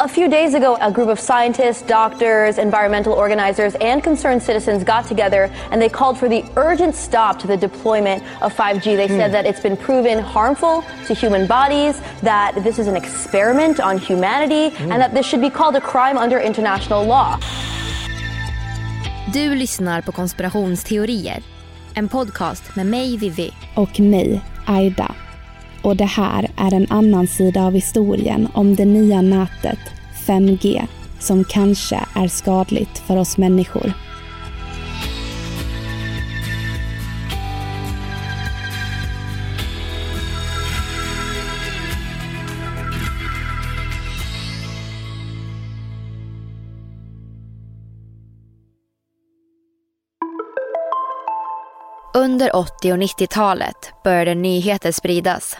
A few days ago, a group of scientists, doctors, environmental organizers, and concerned citizens got together and they called for the urgent stop to the deployment of 5G. They said hmm. that it's been proven harmful to human bodies, that this is an experiment on humanity, hmm. and that this should be called a crime under international law. Du lyssnar på konspirationsteorier. En podcast med mig, Vivi. och mig, Aida. Och det här är en annan sida av historien om det nya nätet 5G som kanske är skadligt för oss människor. Under 80 och 90-talet började nyheter spridas.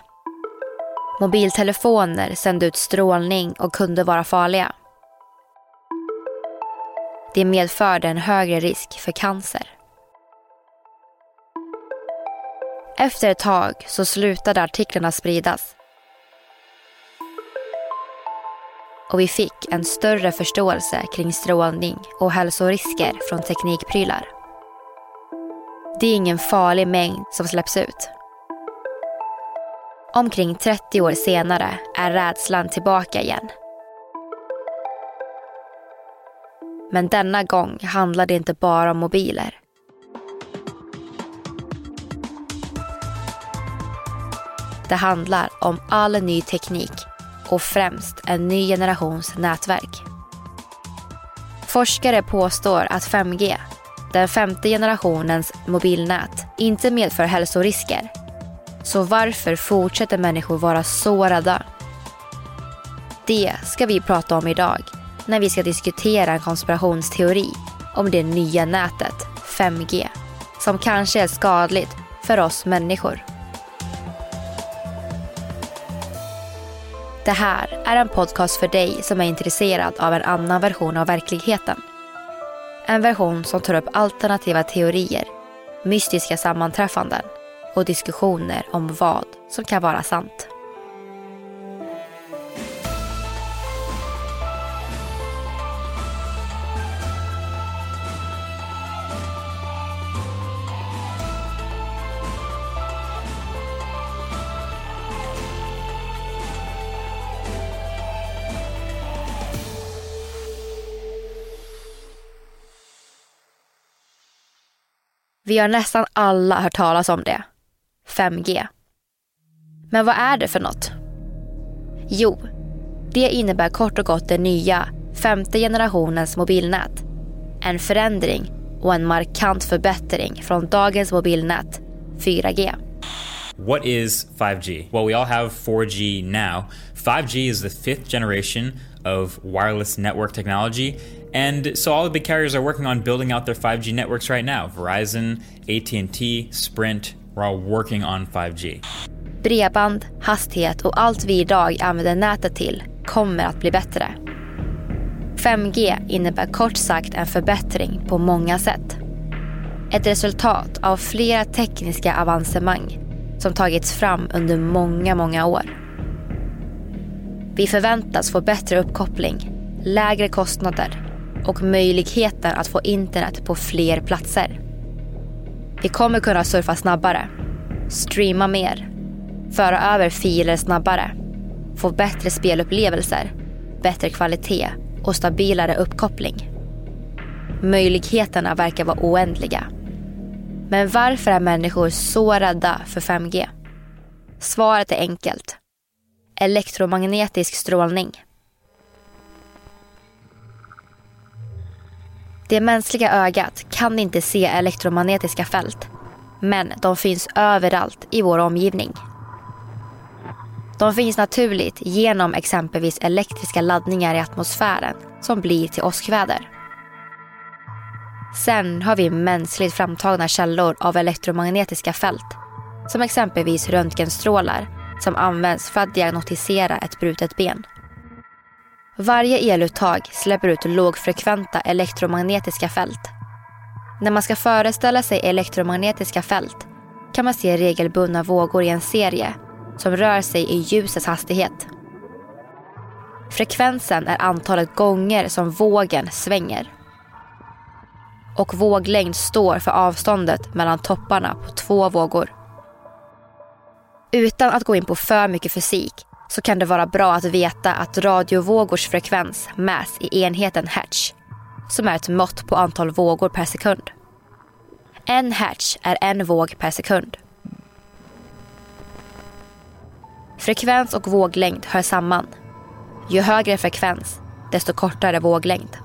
Mobiltelefoner sände ut strålning och kunde vara farliga. Det medförde en högre risk för cancer. Efter ett tag så slutade artiklarna spridas. Och vi fick en större förståelse kring strålning och hälsorisker från teknikprylar. Det är ingen farlig mängd som släpps ut. Omkring 30 år senare är rädslan tillbaka igen. Men denna gång handlar det inte bara om mobiler. Det handlar om all ny teknik och främst en ny generations nätverk. Forskare påstår att 5G, den femte generationens mobilnät, inte medför hälsorisker. Så varför fortsätter människor vara så rädda? Det ska vi prata om idag när vi ska diskutera en konspirationsteori om det nya nätet 5G som kanske är skadligt för oss människor. Det här är en podcast för dig som är intresserad av en annan version av verkligheten. En version som tar upp alternativa teorier, mystiska sammanträffanden och diskussioner om vad som kan vara sant. Vi har nästan alla hört talas om det. 5G. Men vad är det för något? Jo, det innebär kort och gott det nya femte generationens mobilnät. En förändring och en markant förbättring från dagens mobilnät 4G. What is 5G? Well, we all have 4G now. 5G is the fifth generation of wireless network technology. And so all the big carriers are working on building out their 5G networks right now. Verizon, AT&T, Sprint, we're all working on 5G. Bredband, hastighet och allt vi idag använder nätet till kommer att bli bättre. 5G innebär kort sagt en förbättring på många sätt. Ett resultat av flera tekniska avancemang som tagits fram under många, många år. Vi förväntas få bättre uppkoppling, lägre kostnader och möjligheten att få internet på fler platser. Vi kommer kunna surfa snabbare, streama mer, föra över filer snabbare, få bättre spelupplevelser, bättre kvalitet och stabilare uppkoppling. Möjligheterna verkar vara oändliga. Men varför är människor så rädda för 5G? Svaret är enkelt. Elektromagnetisk strålning. Det mänskliga ögat kan inte se elektromagnetiska fält. Men de finns överallt i vår omgivning. De finns naturligt genom exempelvis elektriska laddningar i atmosfären som blir till åskväder. Sen har vi mänskligt framtagna källor av elektromagnetiska fält som exempelvis röntgenstrålar som används för att diagnostisera ett brutet ben. Varje eluttag släpper ut lågfrekventa elektromagnetiska fält. När man ska föreställa sig elektromagnetiska fält kan man se regelbundna vågor i en serie som rör sig i ljusets hastighet. Frekvensen är antalet gånger som vågen svänger. Och våglängd står för avståndet mellan topparna på två vågor. Utan att gå in på för mycket fysik så kan det vara bra att veta att radiovågors frekvens mäts i enheten hertz, som är ett mått på antal vågor per sekund. En hertz är en våg per sekund. Frekvens och våglängd hör samman. Ju högre frekvens, desto kortare våglängd.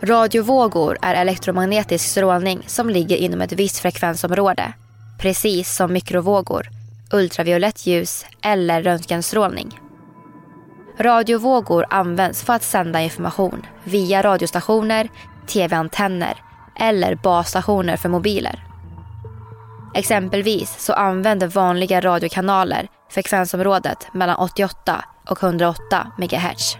Radiovågor är elektromagnetisk strålning som ligger inom ett visst frekvensområde. Precis som mikrovågor, ultraviolett ljus eller röntgenstrålning. Radiovågor används för att sända information via radiostationer, tv-antenner eller basstationer för mobiler. Exempelvis så använder vanliga radiokanaler frekvensområdet mellan 88 och 108 MHz.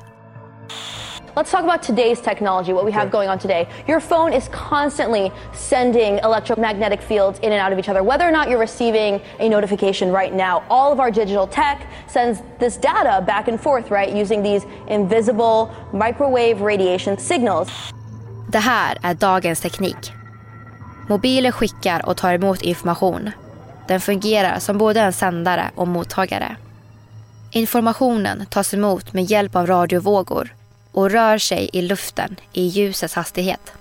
Let's talk about today's technology, what we have going on today. Your phone is constantly sending electromagnetic fields in and out of each other, whether or not you're receiving a notification right now. All of our digital tech sends this data back and forth, right, using these invisible microwave radiation signals. Det här är dagens teknik. Mobiler skickar och tar emot information. Den fungerar som både en sändare och mottagare. Informationen tas emot med hjälp av radiovågor och rör sig i luften i ljusets hastighet.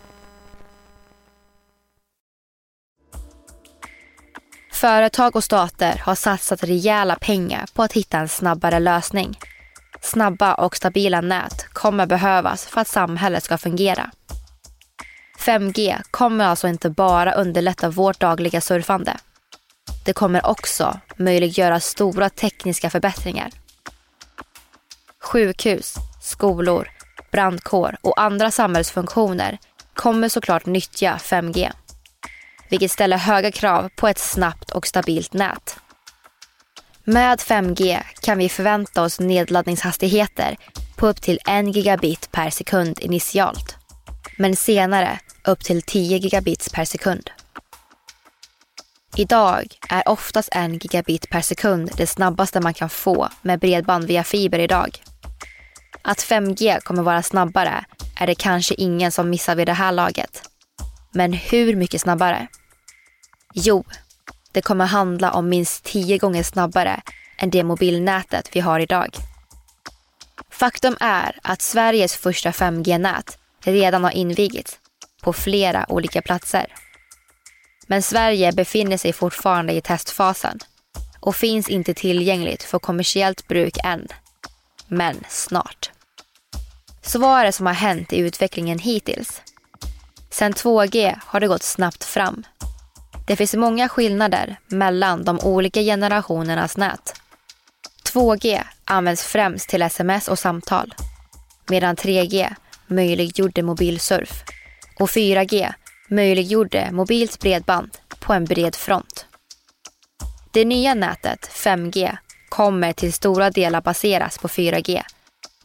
Företag och stater har satsat rejäla pengar på att hitta en snabbare lösning. Snabba och stabila nät kommer behövas för att samhället ska fungera. 5G kommer alltså inte bara underlätta vårt dagliga surfande. Det kommer också möjliggöra stora tekniska förbättringar. Sjukhus, skolor, brandkår och andra samhällsfunktioner kommer såklart nyttja 5G. Vilket ställer höga krav på ett snabbt och stabilt nät. Med 5G kan vi förvänta oss nedladdningshastigheter på upp till 1 gigabit per sekund initialt. Men senare upp till 10 gigabits per sekund. Idag är oftast 1 gigabit per sekund det snabbaste man kan få med bredband via fiber idag. Att 5G kommer vara snabbare är det kanske ingen som missar vid det här laget. Men hur mycket snabbare? Jo, det kommer handla om minst 10 gånger snabbare än det mobilnätet vi har idag. Faktum är att Sveriges första 5G-nät redan har invigits på flera olika platser. Men Sverige befinner sig fortfarande i testfasen. och finns inte tillgängligt för kommersiellt bruk än. Men snart. Så vad är det som har hänt i utvecklingen hittills? Sen 2G har det gått snabbt fram. Det finns många skillnader mellan de olika generationernas nät. 2G används främst till sms och samtal medan 3G möjliggjorde mobilsurf och 4G möjliggjorde mobilt bredband på en bred front. Det nya nätet 5G kommer till stora delar baseras på 4G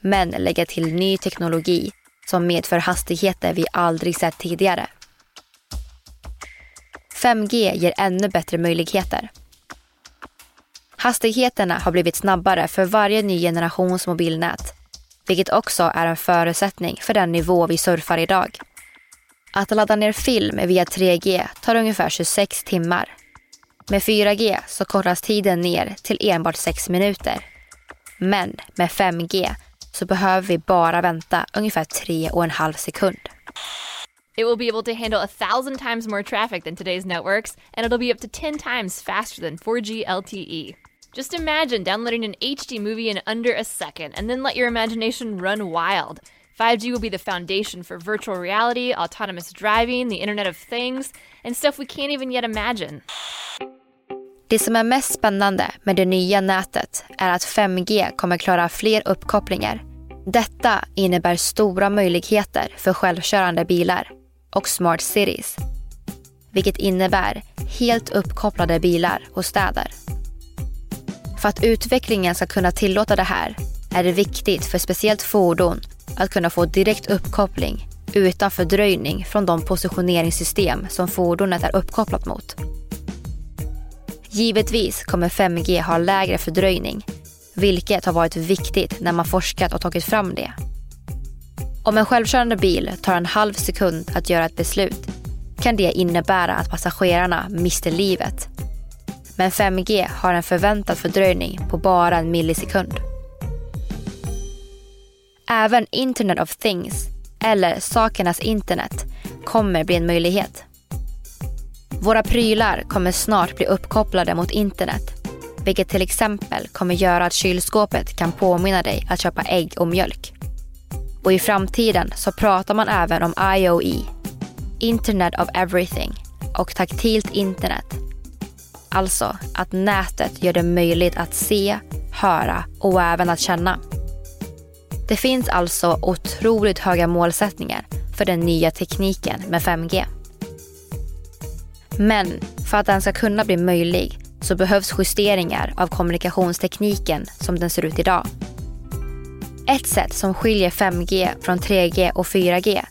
men lägga till ny teknologi som medför hastigheter vi aldrig sett tidigare. 5G ger ännu bättre möjligheter. Hastigheterna har blivit snabbare för varje ny generations mobilnät, vilket också är en förutsättning för den nivå vi surfar idag. Att ladda ner film via 3G tar ungefär 26 timmar. Med 4G så kortas tiden ner till enbart 6 minuter. Men med 5G så behöver vi bara vänta ungefär tre och en halv sekund. It will be able to handle a thousand times more traffic than today's networks, and it'll be up to 10 times faster than 4G LTE. Just imagine downloading an HD movie in under a second and then let your imagination run wild. 5G will be the foundation for virtual reality, autonomous driving, the Internet of Things, and stuff we can't even yet imagine. Det som är mest spännande med det nya nätet är att 5G kommer klara fler uppkopplingar. Detta innebär stora möjligheter för självkörande bilar och smart cities. Vilket innebär helt uppkopplade bilar och städer. För att utvecklingen ska kunna tillåta det här är det viktigt för speciellt fordon att kunna få direkt uppkoppling utan fördröjning från de positioneringssystem som fordonet är uppkopplat mot. Givetvis kommer 5G ha lägre fördröjning, vilket har varit viktigt när man forskat och tagit fram det. Om en självkörande bil tar en halv sekund att göra ett beslut kan det innebära att passagerarna mister livet. Men 5G har en förväntad fördröjning på bara en millisekund. Även Internet of Things, eller sakernas internet, kommer bli en möjlighet. Våra prylar kommer snart bli uppkopplade mot internet, vilket till exempel kommer göra att kylskåpet kan påminna dig att köpa ägg och mjölk. Och i framtiden så pratar man även om IOE, Internet of Everything och taktilt internet. Alltså att nätet gör det möjligt att se, höra och även att känna. Det finns alltså otroligt höga målsättningar för den nya tekniken med 5G. Men för att den ska kunna bli möjlig så behövs justeringar av kommunikationstekniken som den ser ut idag. Ett sätt som skiljer 5G från 3G och 4G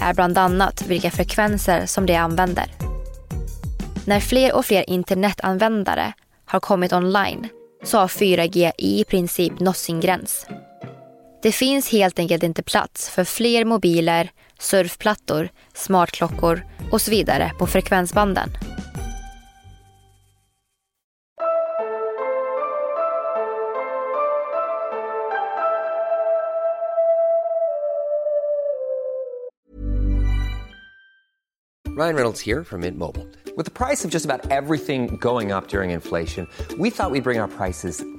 är bland annat vilka frekvenser som det använder. När fler och fler internetanvändare har kommit online så har 4G i princip nått sin gräns. Det finns helt enkelt inte plats för fler mobiler, surfplattor, smartklockor och så vidare på frekvensbanden. Ryan Reynolds här från Mint Mobile. Med priset på nästan allt som går upp under inflationen, trodde vi att vi skulle bring våra priser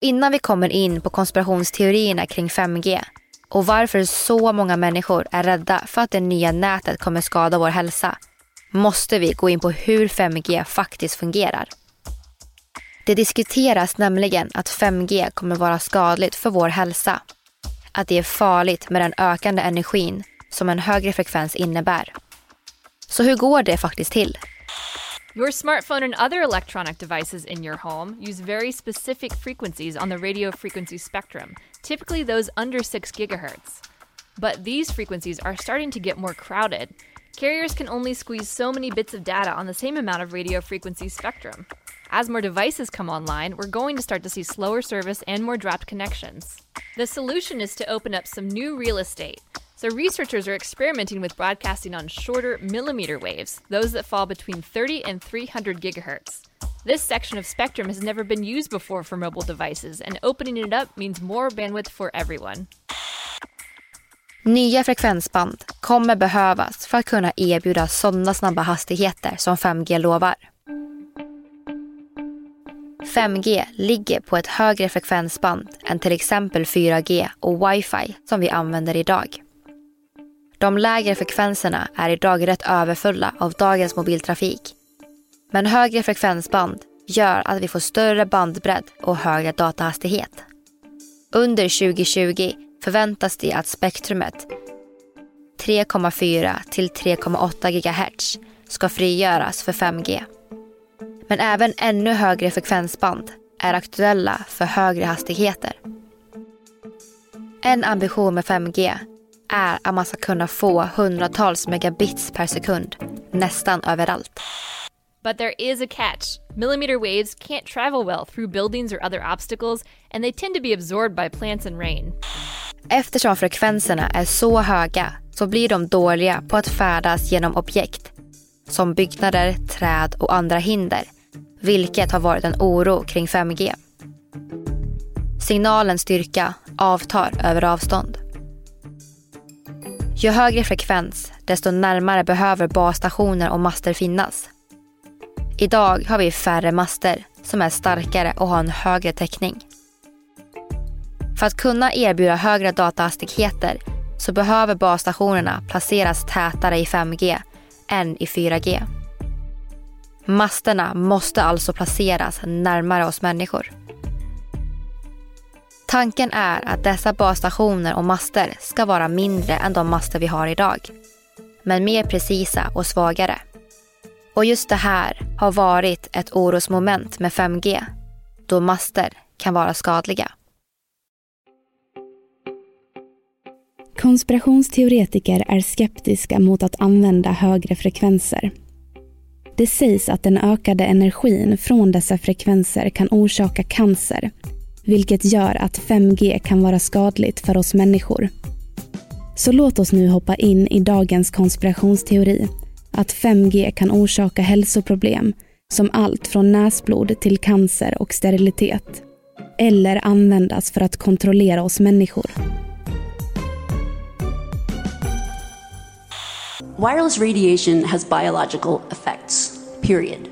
Innan vi kommer in på konspirationsteorierna kring 5G och varför så många människor är rädda för att det nya nätet kommer skada vår hälsa måste vi gå in på hur 5G faktiskt fungerar. Det diskuteras nämligen att 5G kommer vara skadligt för vår hälsa. Att det är farligt med den ökande energin som en högre frekvens innebär. Så hur går det faktiskt till? Your smartphone and other electronic devices in your home use very specific frequencies on the radio frequency spectrum, typically those under 6 gigahertz. But these frequencies are starting to get more crowded. Carriers can only squeeze so many bits of data on the same amount of radio frequency spectrum. As more devices come online, we're going to start to see slower service and more dropped connections. The solution is to open up some new real estate. So, researchers are experimenting with broadcasting on shorter millimeter waves, those that fall between 30 and 300 gigahertz. This section of spectrum has never been used before for mobile devices, and opening it up means more bandwidth for everyone. Nya frekvensband kommer behövas för att kunna erbjuda sådana snabba hastigheter som 5G lovar. 5G ligger på ett högre frekvensband än till exempel 4G och wifi som vi använder idag. De lägre frekvenserna är idag rätt överfulla av dagens mobiltrafik. Men högre frekvensband gör att vi får större bandbredd och högre datahastighet. Under 2020 förväntas det att spektrumet 3,4 till 3,8 GHz ska frigöras för 5G. Men även ännu högre frekvensband är aktuella för högre hastigheter. En ambition med 5G är att man ska kunna få hundratals megabits per sekund nästan överallt. But there is a catch. Millimeter waves can't travel well through buildings or other obstacles, and they tend to be absorbed by plants and rain. Eftersom frekvenserna är så höga så blir de dåliga på att färdas genom objekt som byggnader, träd och andra hinder, vilket har varit en oro kring 5G. Signalens styrka avtar över avstånd. Ju högre frekvens, desto närmare behöver basstationer och master finnas. Idag har vi färre master som är starkare och har en högre täckning. För att kunna erbjuda högre datahastigheter så behöver basstationerna placeras tätare i 5G än i 4G. Masterna måste alltså placeras närmare oss människor. Tanken är att dessa basstationer och master ska vara mindre än de master vi har idag. Men mer precisa och svagare. Och just det här har varit ett orosmoment med 5G. Då master kan vara skadliga. Konspirationsteoretiker är skeptiska mot att använda högre frekvenser. Det sägs att den ökade energin från dessa frekvenser kan orsaka cancer, vilket gör att 5G kan vara skadligt för oss människor. Så låt oss nu hoppa in i dagens konspirationsteori, att 5G kan orsaka hälsoproblem som allt från näsblod till cancer och sterilitet. Eller användas för att kontrollera oss människor. Wireless radiation has biological effects, period.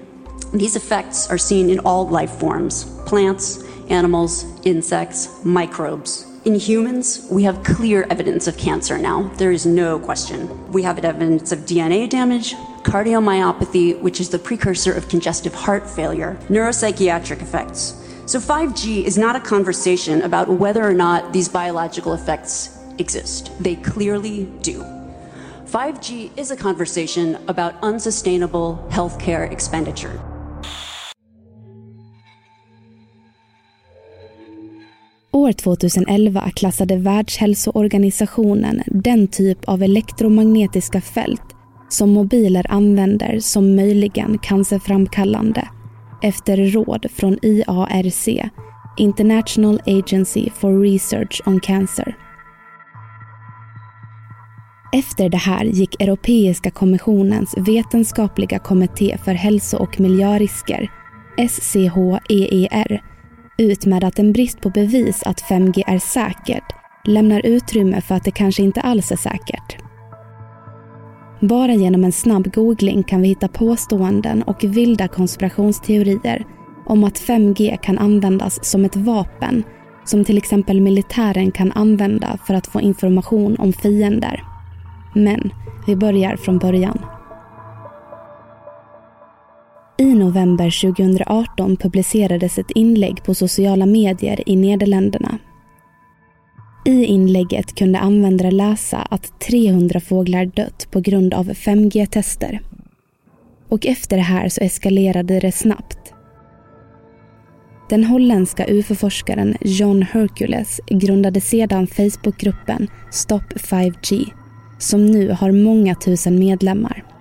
These effects are seen in all life forms plants, animals, insects, microbes. In humans, we have clear evidence of cancer now. There is no question. We have evidence of DNA damage, cardiomyopathy, which is the precursor of congestive heart failure, neuropsychiatric effects. So 5G is not a conversation about whether or not these biological effects exist. They clearly do. 5G is a conversation about unsustainable healthcare expenditure. År 2011 klassade Världshälsoorganisationen den typ av elektromagnetiska fält som mobiler använder som möjligen cancerframkallande efter råd från IARC, International Agency for Research on Cancer. Efter det här gick Europeiska kommissionens vetenskapliga kommitté för hälso och miljörisker, SCHEER, ut med att en brist på bevis att 5G är säkert lämnar utrymme för att det kanske inte alls är säkert. Bara genom en snabb googling kan vi hitta påståenden och vilda konspirationsteorier om att 5G kan användas som ett vapen som till exempel militären kan använda för att få information om fiender. Men vi börjar från början. I november 2018 publicerades ett inlägg på sociala medier i Nederländerna. I inlägget kunde användare läsa att 300 fåglar dött på grund av 5G-tester. Och efter det här så eskalerade det snabbt. Den holländska UFO-forskaren John Hercules grundade sedan Facebookgruppen Stop 5G som nu har många tusen medlemmar.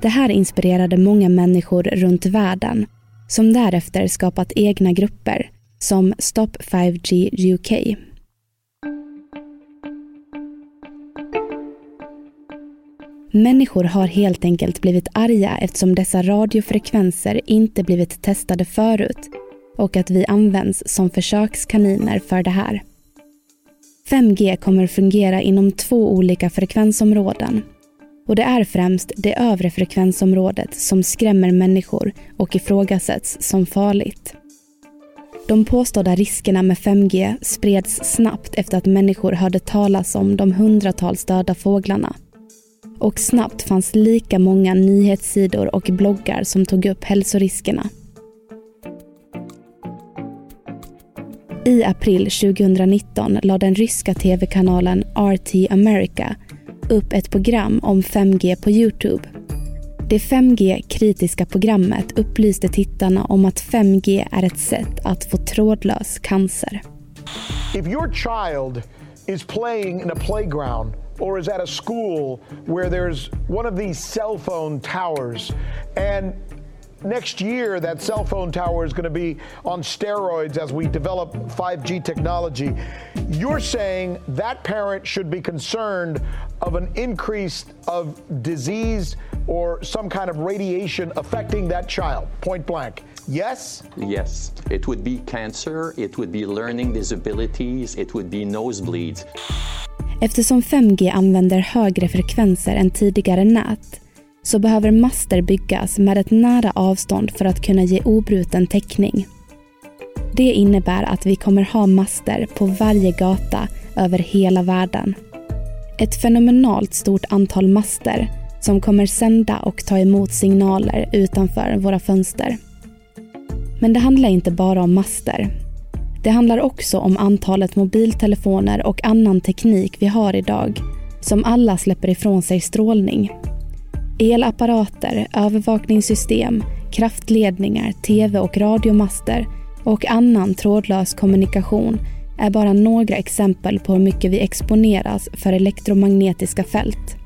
Det här inspirerade många människor runt världen som därefter skapat egna grupper som Stop 5G UK. Människor har helt enkelt blivit arga eftersom dessa radiofrekvenser inte blivit testade förut och att vi används som försökskaniner för det här. 5G kommer fungera inom två olika frekvensområden. Och det är främst det övre frekvensområdet som skrämmer människor och ifrågasätts som farligt. De påstådda riskerna med 5G spreds snabbt efter att människor hörde talas om de hundratals döda fåglarna. Och snabbt fanns lika många nyhetssidor och bloggar som tog upp hälsoriskerna. I april 2019 lade den ryska tv-kanalen RT America upp ett program om 5G på Youtube. Det 5G-kritiska programmet upplyste tittarna om att 5G är ett sätt att få trådlös cancer. If your child is playing in a playground or is at a school where there's one of these cell phone towers and next year that cell phone tower is going to be on steroids as we develop 5G technology. You're saying that parent should be concerned of an increase of disease or some kind of radiation affecting that child, point blank. Yes? Yes. It would be cancer, it would be learning disabilities, it would be nosebleeds. Eftersom 5G använder högre frekvenser än tidigare nät så behöver master byggas med ett nära avstånd för att kunna ge obruten täckning. Det innebär att vi kommer ha master på varje gata över hela världen. Ett fenomenalt stort antal master som kommer sända och ta emot signaler utanför våra fönster. Men det handlar inte bara om master. Det handlar också om antalet mobiltelefoner och annan teknik vi har idag som alla släpper ifrån sig strålning. Elapparater, övervakningssystem, kraftledningar, tv och radiomaster och annan trådlös kommunikation är bara några exempel på hur mycket vi exponeras för elektromagnetiska fält.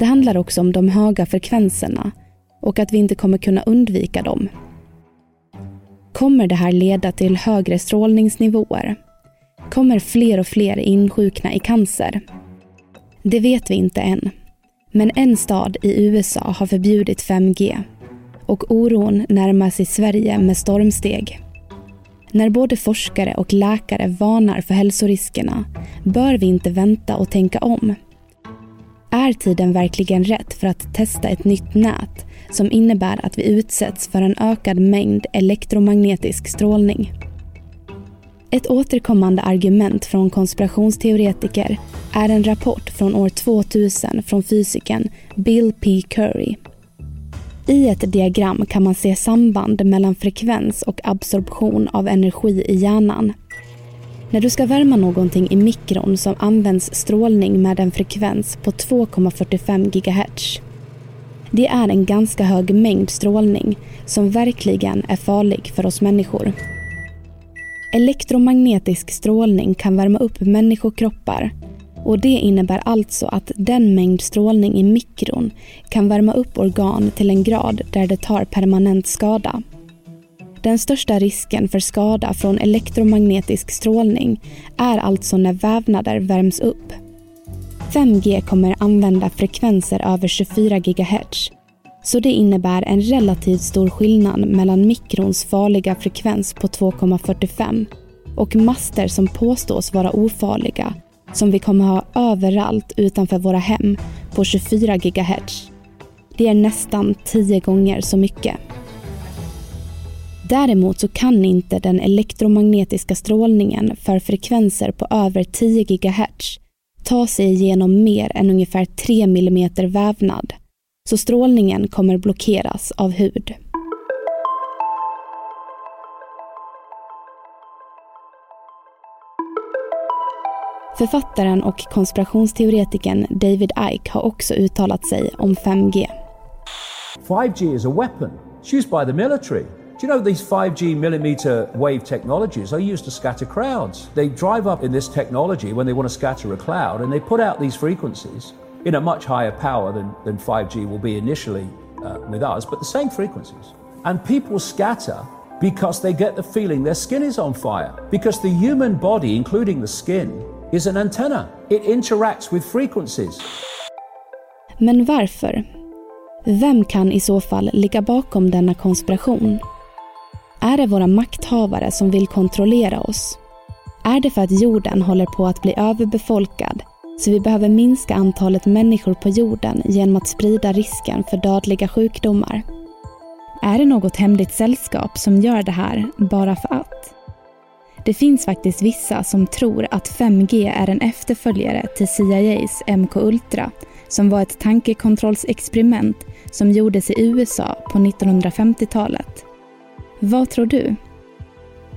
Det handlar också om de höga frekvenserna och att vi inte kommer kunna undvika dem. Kommer det här leda till högre strålningsnivåer? Kommer fler och fler insjukna i cancer? Det vet vi inte än. Men en stad i USA har förbjudit 5G och oron närmar sig Sverige med stormsteg. När både forskare och läkare varnar för hälsoriskerna bör vi inte vänta och tänka om. Är tiden verkligen rätt för att testa ett nytt nät som innebär att vi utsätts för en ökad mängd elektromagnetisk strålning? Ett återkommande argument från konspirationsteoretiker är en rapport från år 2000 från fysikern Bill P. Curry. I ett diagram kan man se samband mellan frekvens och absorption av energi i hjärnan. När du ska värma någonting i mikron som används strålning med en frekvens på 2,45 GHz. Det är en ganska hög mängd strålning som verkligen är farlig för oss människor. Elektromagnetisk strålning kan värma upp människokroppar och det innebär alltså att den mängd strålning i mikron kan värma upp organ till en grad där det tar permanent skada. Den största risken för skada från elektromagnetisk strålning är alltså när vävnader värms upp. 5G kommer använda frekvenser över 24 GHz så det innebär en relativt stor skillnad mellan mikrons farliga frekvens på 2,45 och master som påstås vara ofarliga som vi kommer ha överallt utanför våra hem på 24 GHz. Det är nästan 10 gånger så mycket. Däremot så kan inte den elektromagnetiska strålningen för frekvenser på över 10 GHz ta sig igenom mer än ungefär 3 mm vävnad så strålningen kommer blockeras av hud. Författaren och konspirationsteoretikern David Icke har också uttalat sig om 5G. 5G is a weapon. It's used by the military. Do you know these 5G millimeter wave technologies are used to scatter crowds? They drive up in this technology when they want to scatter a cloud and they put out these frequencies in a much higher power than, than 5G will be initially uh, with us, but the same frequencies. And people scatter because they get the feeling their skin is on fire. Because the human body, including the skin, is an antenna. It interacts with frequencies. Men varför? Vem kan i så fall ligga bakom denna konspiration? Är det våra makthavare som vill kontrollera oss? Är det för att jorden håller på att bli överbefolkad så vi behöver minska antalet människor på jorden genom att sprida risken för dödliga sjukdomar? Är det något hemligt sällskap som gör det här bara för att? Det finns faktiskt vissa som tror att 5G är en efterföljare till CIAs MK-Ultra som var ett tankekontrollsexperiment som gjordes i USA på 1950-talet. Vad tror du?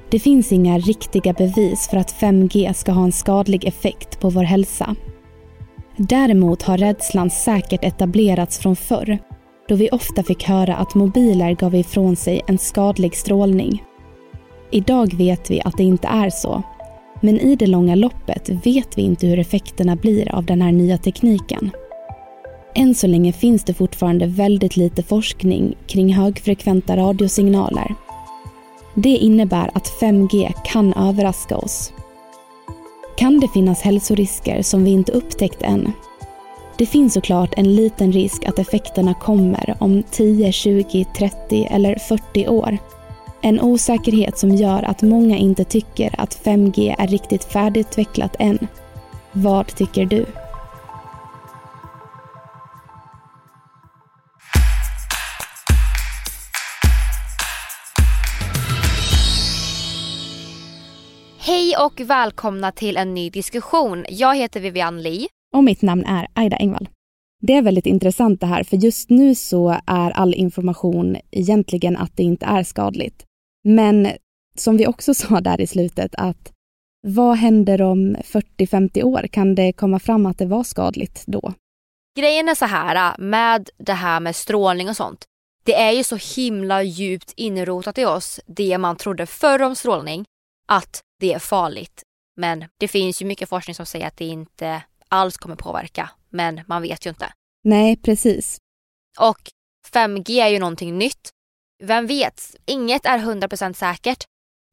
Det finns inga riktiga bevis för att 5G ska ha en skadlig effekt på vår hälsa. Däremot har rädslan säkert etablerats från förr då vi ofta fick höra att mobiler gav ifrån sig en skadlig strålning. Idag vet vi att det inte är så. Men i det långa loppet vet vi inte hur effekterna blir av den här nya tekniken. Än så länge finns det fortfarande väldigt lite forskning kring högfrekventa radiosignaler. Det innebär att 5G kan överraska oss. Kan det finnas hälsorisker som vi inte upptäckt än? Det finns såklart en liten risk att effekterna kommer om 10, 20, 30 eller 40 år. En osäkerhet som gör att många inte tycker att 5G är riktigt färdigutvecklat än. Vad tycker du? Hej och välkomna till en ny diskussion. Jag heter Vivian Lee. Och mitt namn är Aida Engvall. Det är väldigt intressant det här, för just nu så är all information egentligen att det inte är skadligt. Men som vi också sa där i slutet att vad händer om 40-50 år? Kan det komma fram att det var skadligt då? Grejen är så här med det här med strålning och sånt. Det är ju så himla djupt inrotat i oss, det man trodde förr om strålning, att det är farligt. Men det finns ju mycket forskning som säger att det inte alls kommer påverka. Men man vet ju inte. Nej, precis. Och 5G är ju någonting nytt. Vem vet, inget är 100% säkert.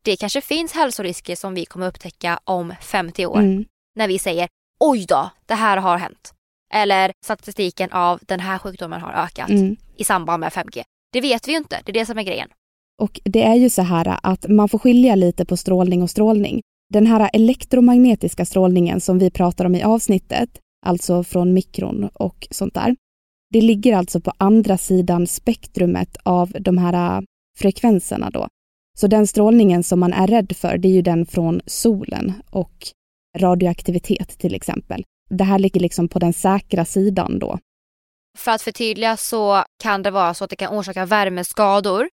Det kanske finns hälsorisker som vi kommer upptäcka om 50 år. Mm. När vi säger oj då, det här har hänt. Eller statistiken av den här sjukdomen har ökat Mm. i samband med 5G. Det vet vi ju inte, det är det som är grejen. Och det är ju så här att man får skilja lite på strålning och strålning. Den här elektromagnetiska strålningen som vi pratar om i avsnittet, alltså från mikron och sånt där, det ligger alltså på andra sidan spektrumet av de här frekvenserna då. Så den strålningen som man är rädd för, det är ju den från solen och radioaktivitet till exempel. Det här ligger liksom på den säkra sidan då. För att förtydliga så kan det vara så att det kan orsaka värmeskador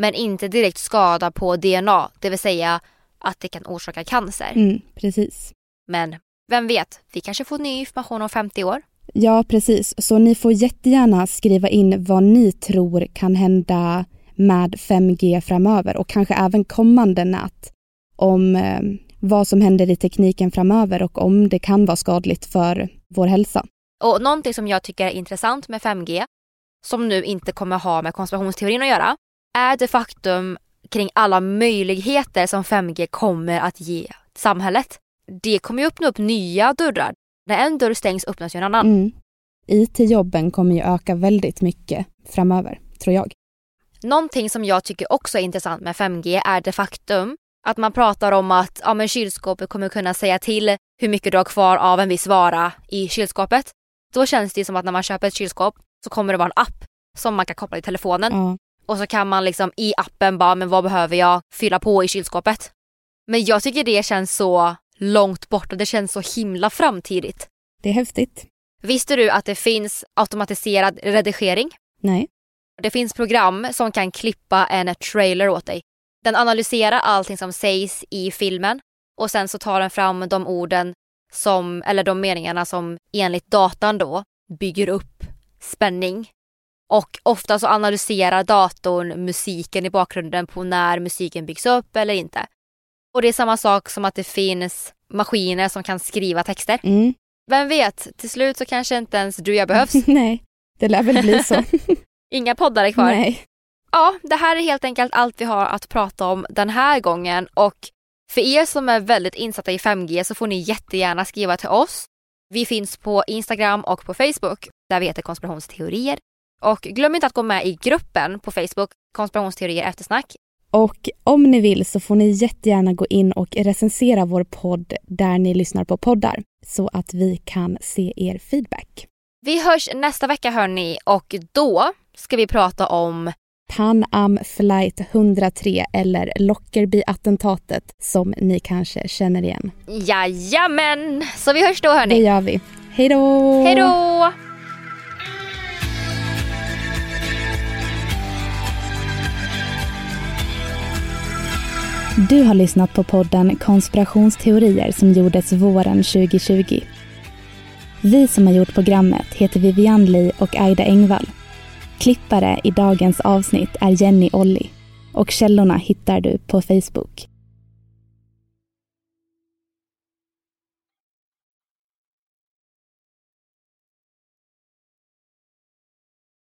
men inte direkt skada på DNA, det vill säga att det kan orsaka cancer. Mm, precis. Men vem vet, vi kanske får ny information om 50 år. Ja, precis. Så ni får jättegärna skriva in vad ni tror kan hända med 5G framöver och kanske även kommande nät. Om eh, vad som händer i tekniken framöver och om det kan vara skadligt för vår hälsa. Och någonting som jag tycker är intressant med 5G, som nu inte kommer ha med konspirationsteorin att göra, är det faktum kring alla möjligheter som 5G kommer att ge samhället. Det kommer ju öppna upp nya dörrar. När en dörr stängs öppnas ju en annan. Mm. IT-jobben kommer ju öka väldigt mycket framöver, tror jag. Någonting som jag tycker också är intressant med 5G är det faktum att man pratar om att ja, men kylskåpet kommer kunna säga till hur mycket du har kvar av en viss vara i kylskåpet. Då känns det som att när man köper ett kylskåp så kommer det vara en app som man kan koppla i telefonen. Ja. Och så kan man liksom i appen bara, men vad behöver jag fylla på i kylskåpet? Men jag tycker det känns så långt bort och det känns så himla framtidigt. Det är häftigt. Visste du att det finns automatiserad redigering? Nej. Det finns program som kan klippa en trailer åt dig. Den analyserar allting som sägs i filmen och sen så tar den fram de orden som, eller de meningarna som enligt datan då bygger upp spänning. Och ofta så analyserar datorn musiken i bakgrunden på när musiken byggs upp eller inte. Och det är samma sak som att det finns maskiner som kan skriva texter. Mm. Vem vet, till slut så kanske inte ens du och jag behövs. Nej, det lär väl bli så. Inga poddar är kvar. Nej. Ja, det här är helt enkelt allt vi har att prata om den här gången och för er som är väldigt insatta i 5G så får ni jättegärna skriva till oss. Vi finns på Instagram och på Facebook där vi heter konspirationsteorier. Och glöm inte att gå med i gruppen på Facebook, konspirationsteorier eftersnack. Och om ni vill så får ni jättegärna gå in och recensera vår podd där ni lyssnar på poddar så att vi kan se er feedback. Vi hörs nästa vecka hörni och då ska vi prata om Pan Am Flight 103 eller Lockerbie-attentatet som ni kanske känner igen. Jajamän! Så vi hörs då hörni. Det gör vi. Hej då! Hej då! Du har lyssnat på podden Konspirationsteorier som gjordes våren 2020. Vi som har gjort programmet heter Vivian Lee och Aida Engvall. Klippare i dagens avsnitt är Jenny Olli och källorna hittar du på Facebook.